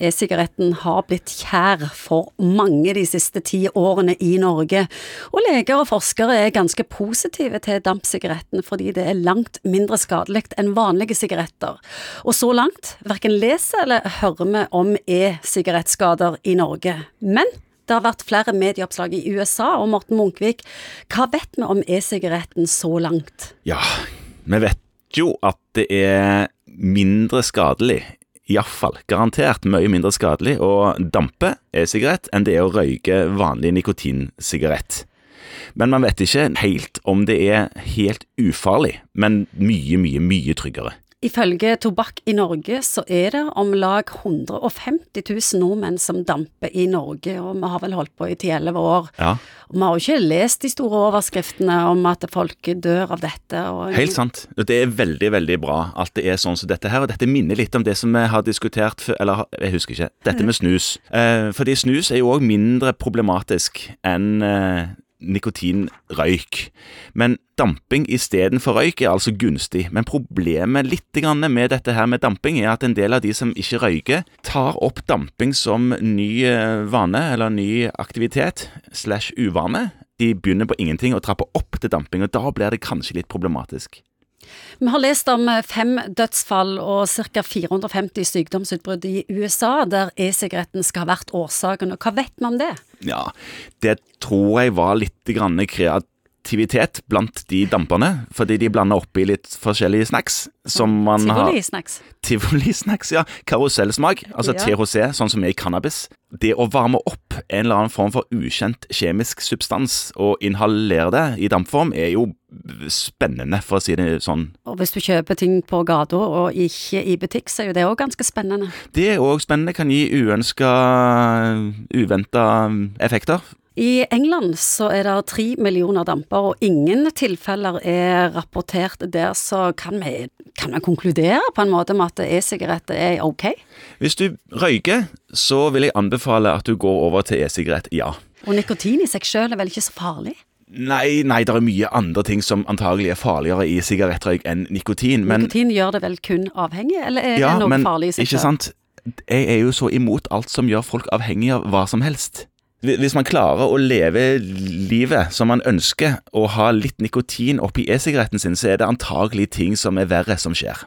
E-sigaretten har blitt kjær for mange de siste ti årene i Norge, og leger og forskere er ganske positive til dampsigaretten fordi det er langt mindre skadelig enn vanlige sigaretter. Og så langt verken leser eller hører vi om e-sigarettskader i Norge. Men det har vært flere medieoppslag i USA, og Morten Munkvik, hva vet vi om e-sigaretten så langt? Ja, vi vet jo at det er mindre skadelig iallfall garantert mye mindre skadelig å dampe e-sigarett enn det er å røyke vanlig nikotinsigarett. Men man vet ikke helt om det er helt ufarlig, men mye, mye, mye tryggere. Ifølge Tobakk i Norge så er det om lag 150 000 nordmenn som damper i Norge, og vi har vel holdt på i 10-11 år. Ja. Og vi har jo ikke lest de store overskriftene om at folk dør av dette. Og Helt sant. Det er veldig, veldig bra at det er sånn som dette her. Og dette minner litt om det som vi har diskutert før, eller jeg husker ikke. Dette med snus. Eh, fordi snus er jo òg mindre problematisk enn eh, nikotinrøyk. Men damping istedenfor røyk er altså gunstig. Men problemet litt med dette her med damping er at en del av de som ikke røyker, tar opp damping som ny eh, vane eller ny aktivitet slash uvane. De begynner på ingenting og trapper opp til damping, og da blir det kanskje litt problematisk. Vi har lest om fem dødsfall og ca. 450 sykdomsutbrudd i USA der e-sigaretten skal ha vært årsaken, og hva vet vi om det? Ja, det tror jeg var litt grann kreativitet blant de damperne, fordi de blander oppi litt forskjellige snacks som man Tivoli-snacks. Tivoli-snacks, ja. Karusellsmak, altså Ja. THC, sånn som er i cannabis. Det å varme opp en eller annen form for ukjent kjemisk substans og inhalere det i dampform, er jo spennende, for å si det sånn. Og hvis du kjøper ting på gata og ikke i butikk, så er jo det òg ganske spennende. Det er òg spennende, kan gi uønska, uventa effekter. I England så er det tre millioner damper, og ingen tilfeller er rapportert der, så kan vi, kan vi konkludere på en måte med at e-sigaretter er ok? Hvis du røyker, så vil jeg anbefale at du går over til e-sigarett, ja. Og nikotin i seg sjøl er vel ikke så farlig? Nei, nei, det er mye andre ting som antagelig er farligere i sigarettrøyk enn nikotin, men Nikotin gjør det vel kun avhengig, eller er Ja, det noe men farlig i seg ikke selv? sant? Jeg er jo så imot alt som gjør folk avhengig av hva som helst. Hvis man klarer å leve livet som man ønsker, og ha litt nikotin oppi e-sigaretten sin, så er det antagelig ting som er verre som skjer.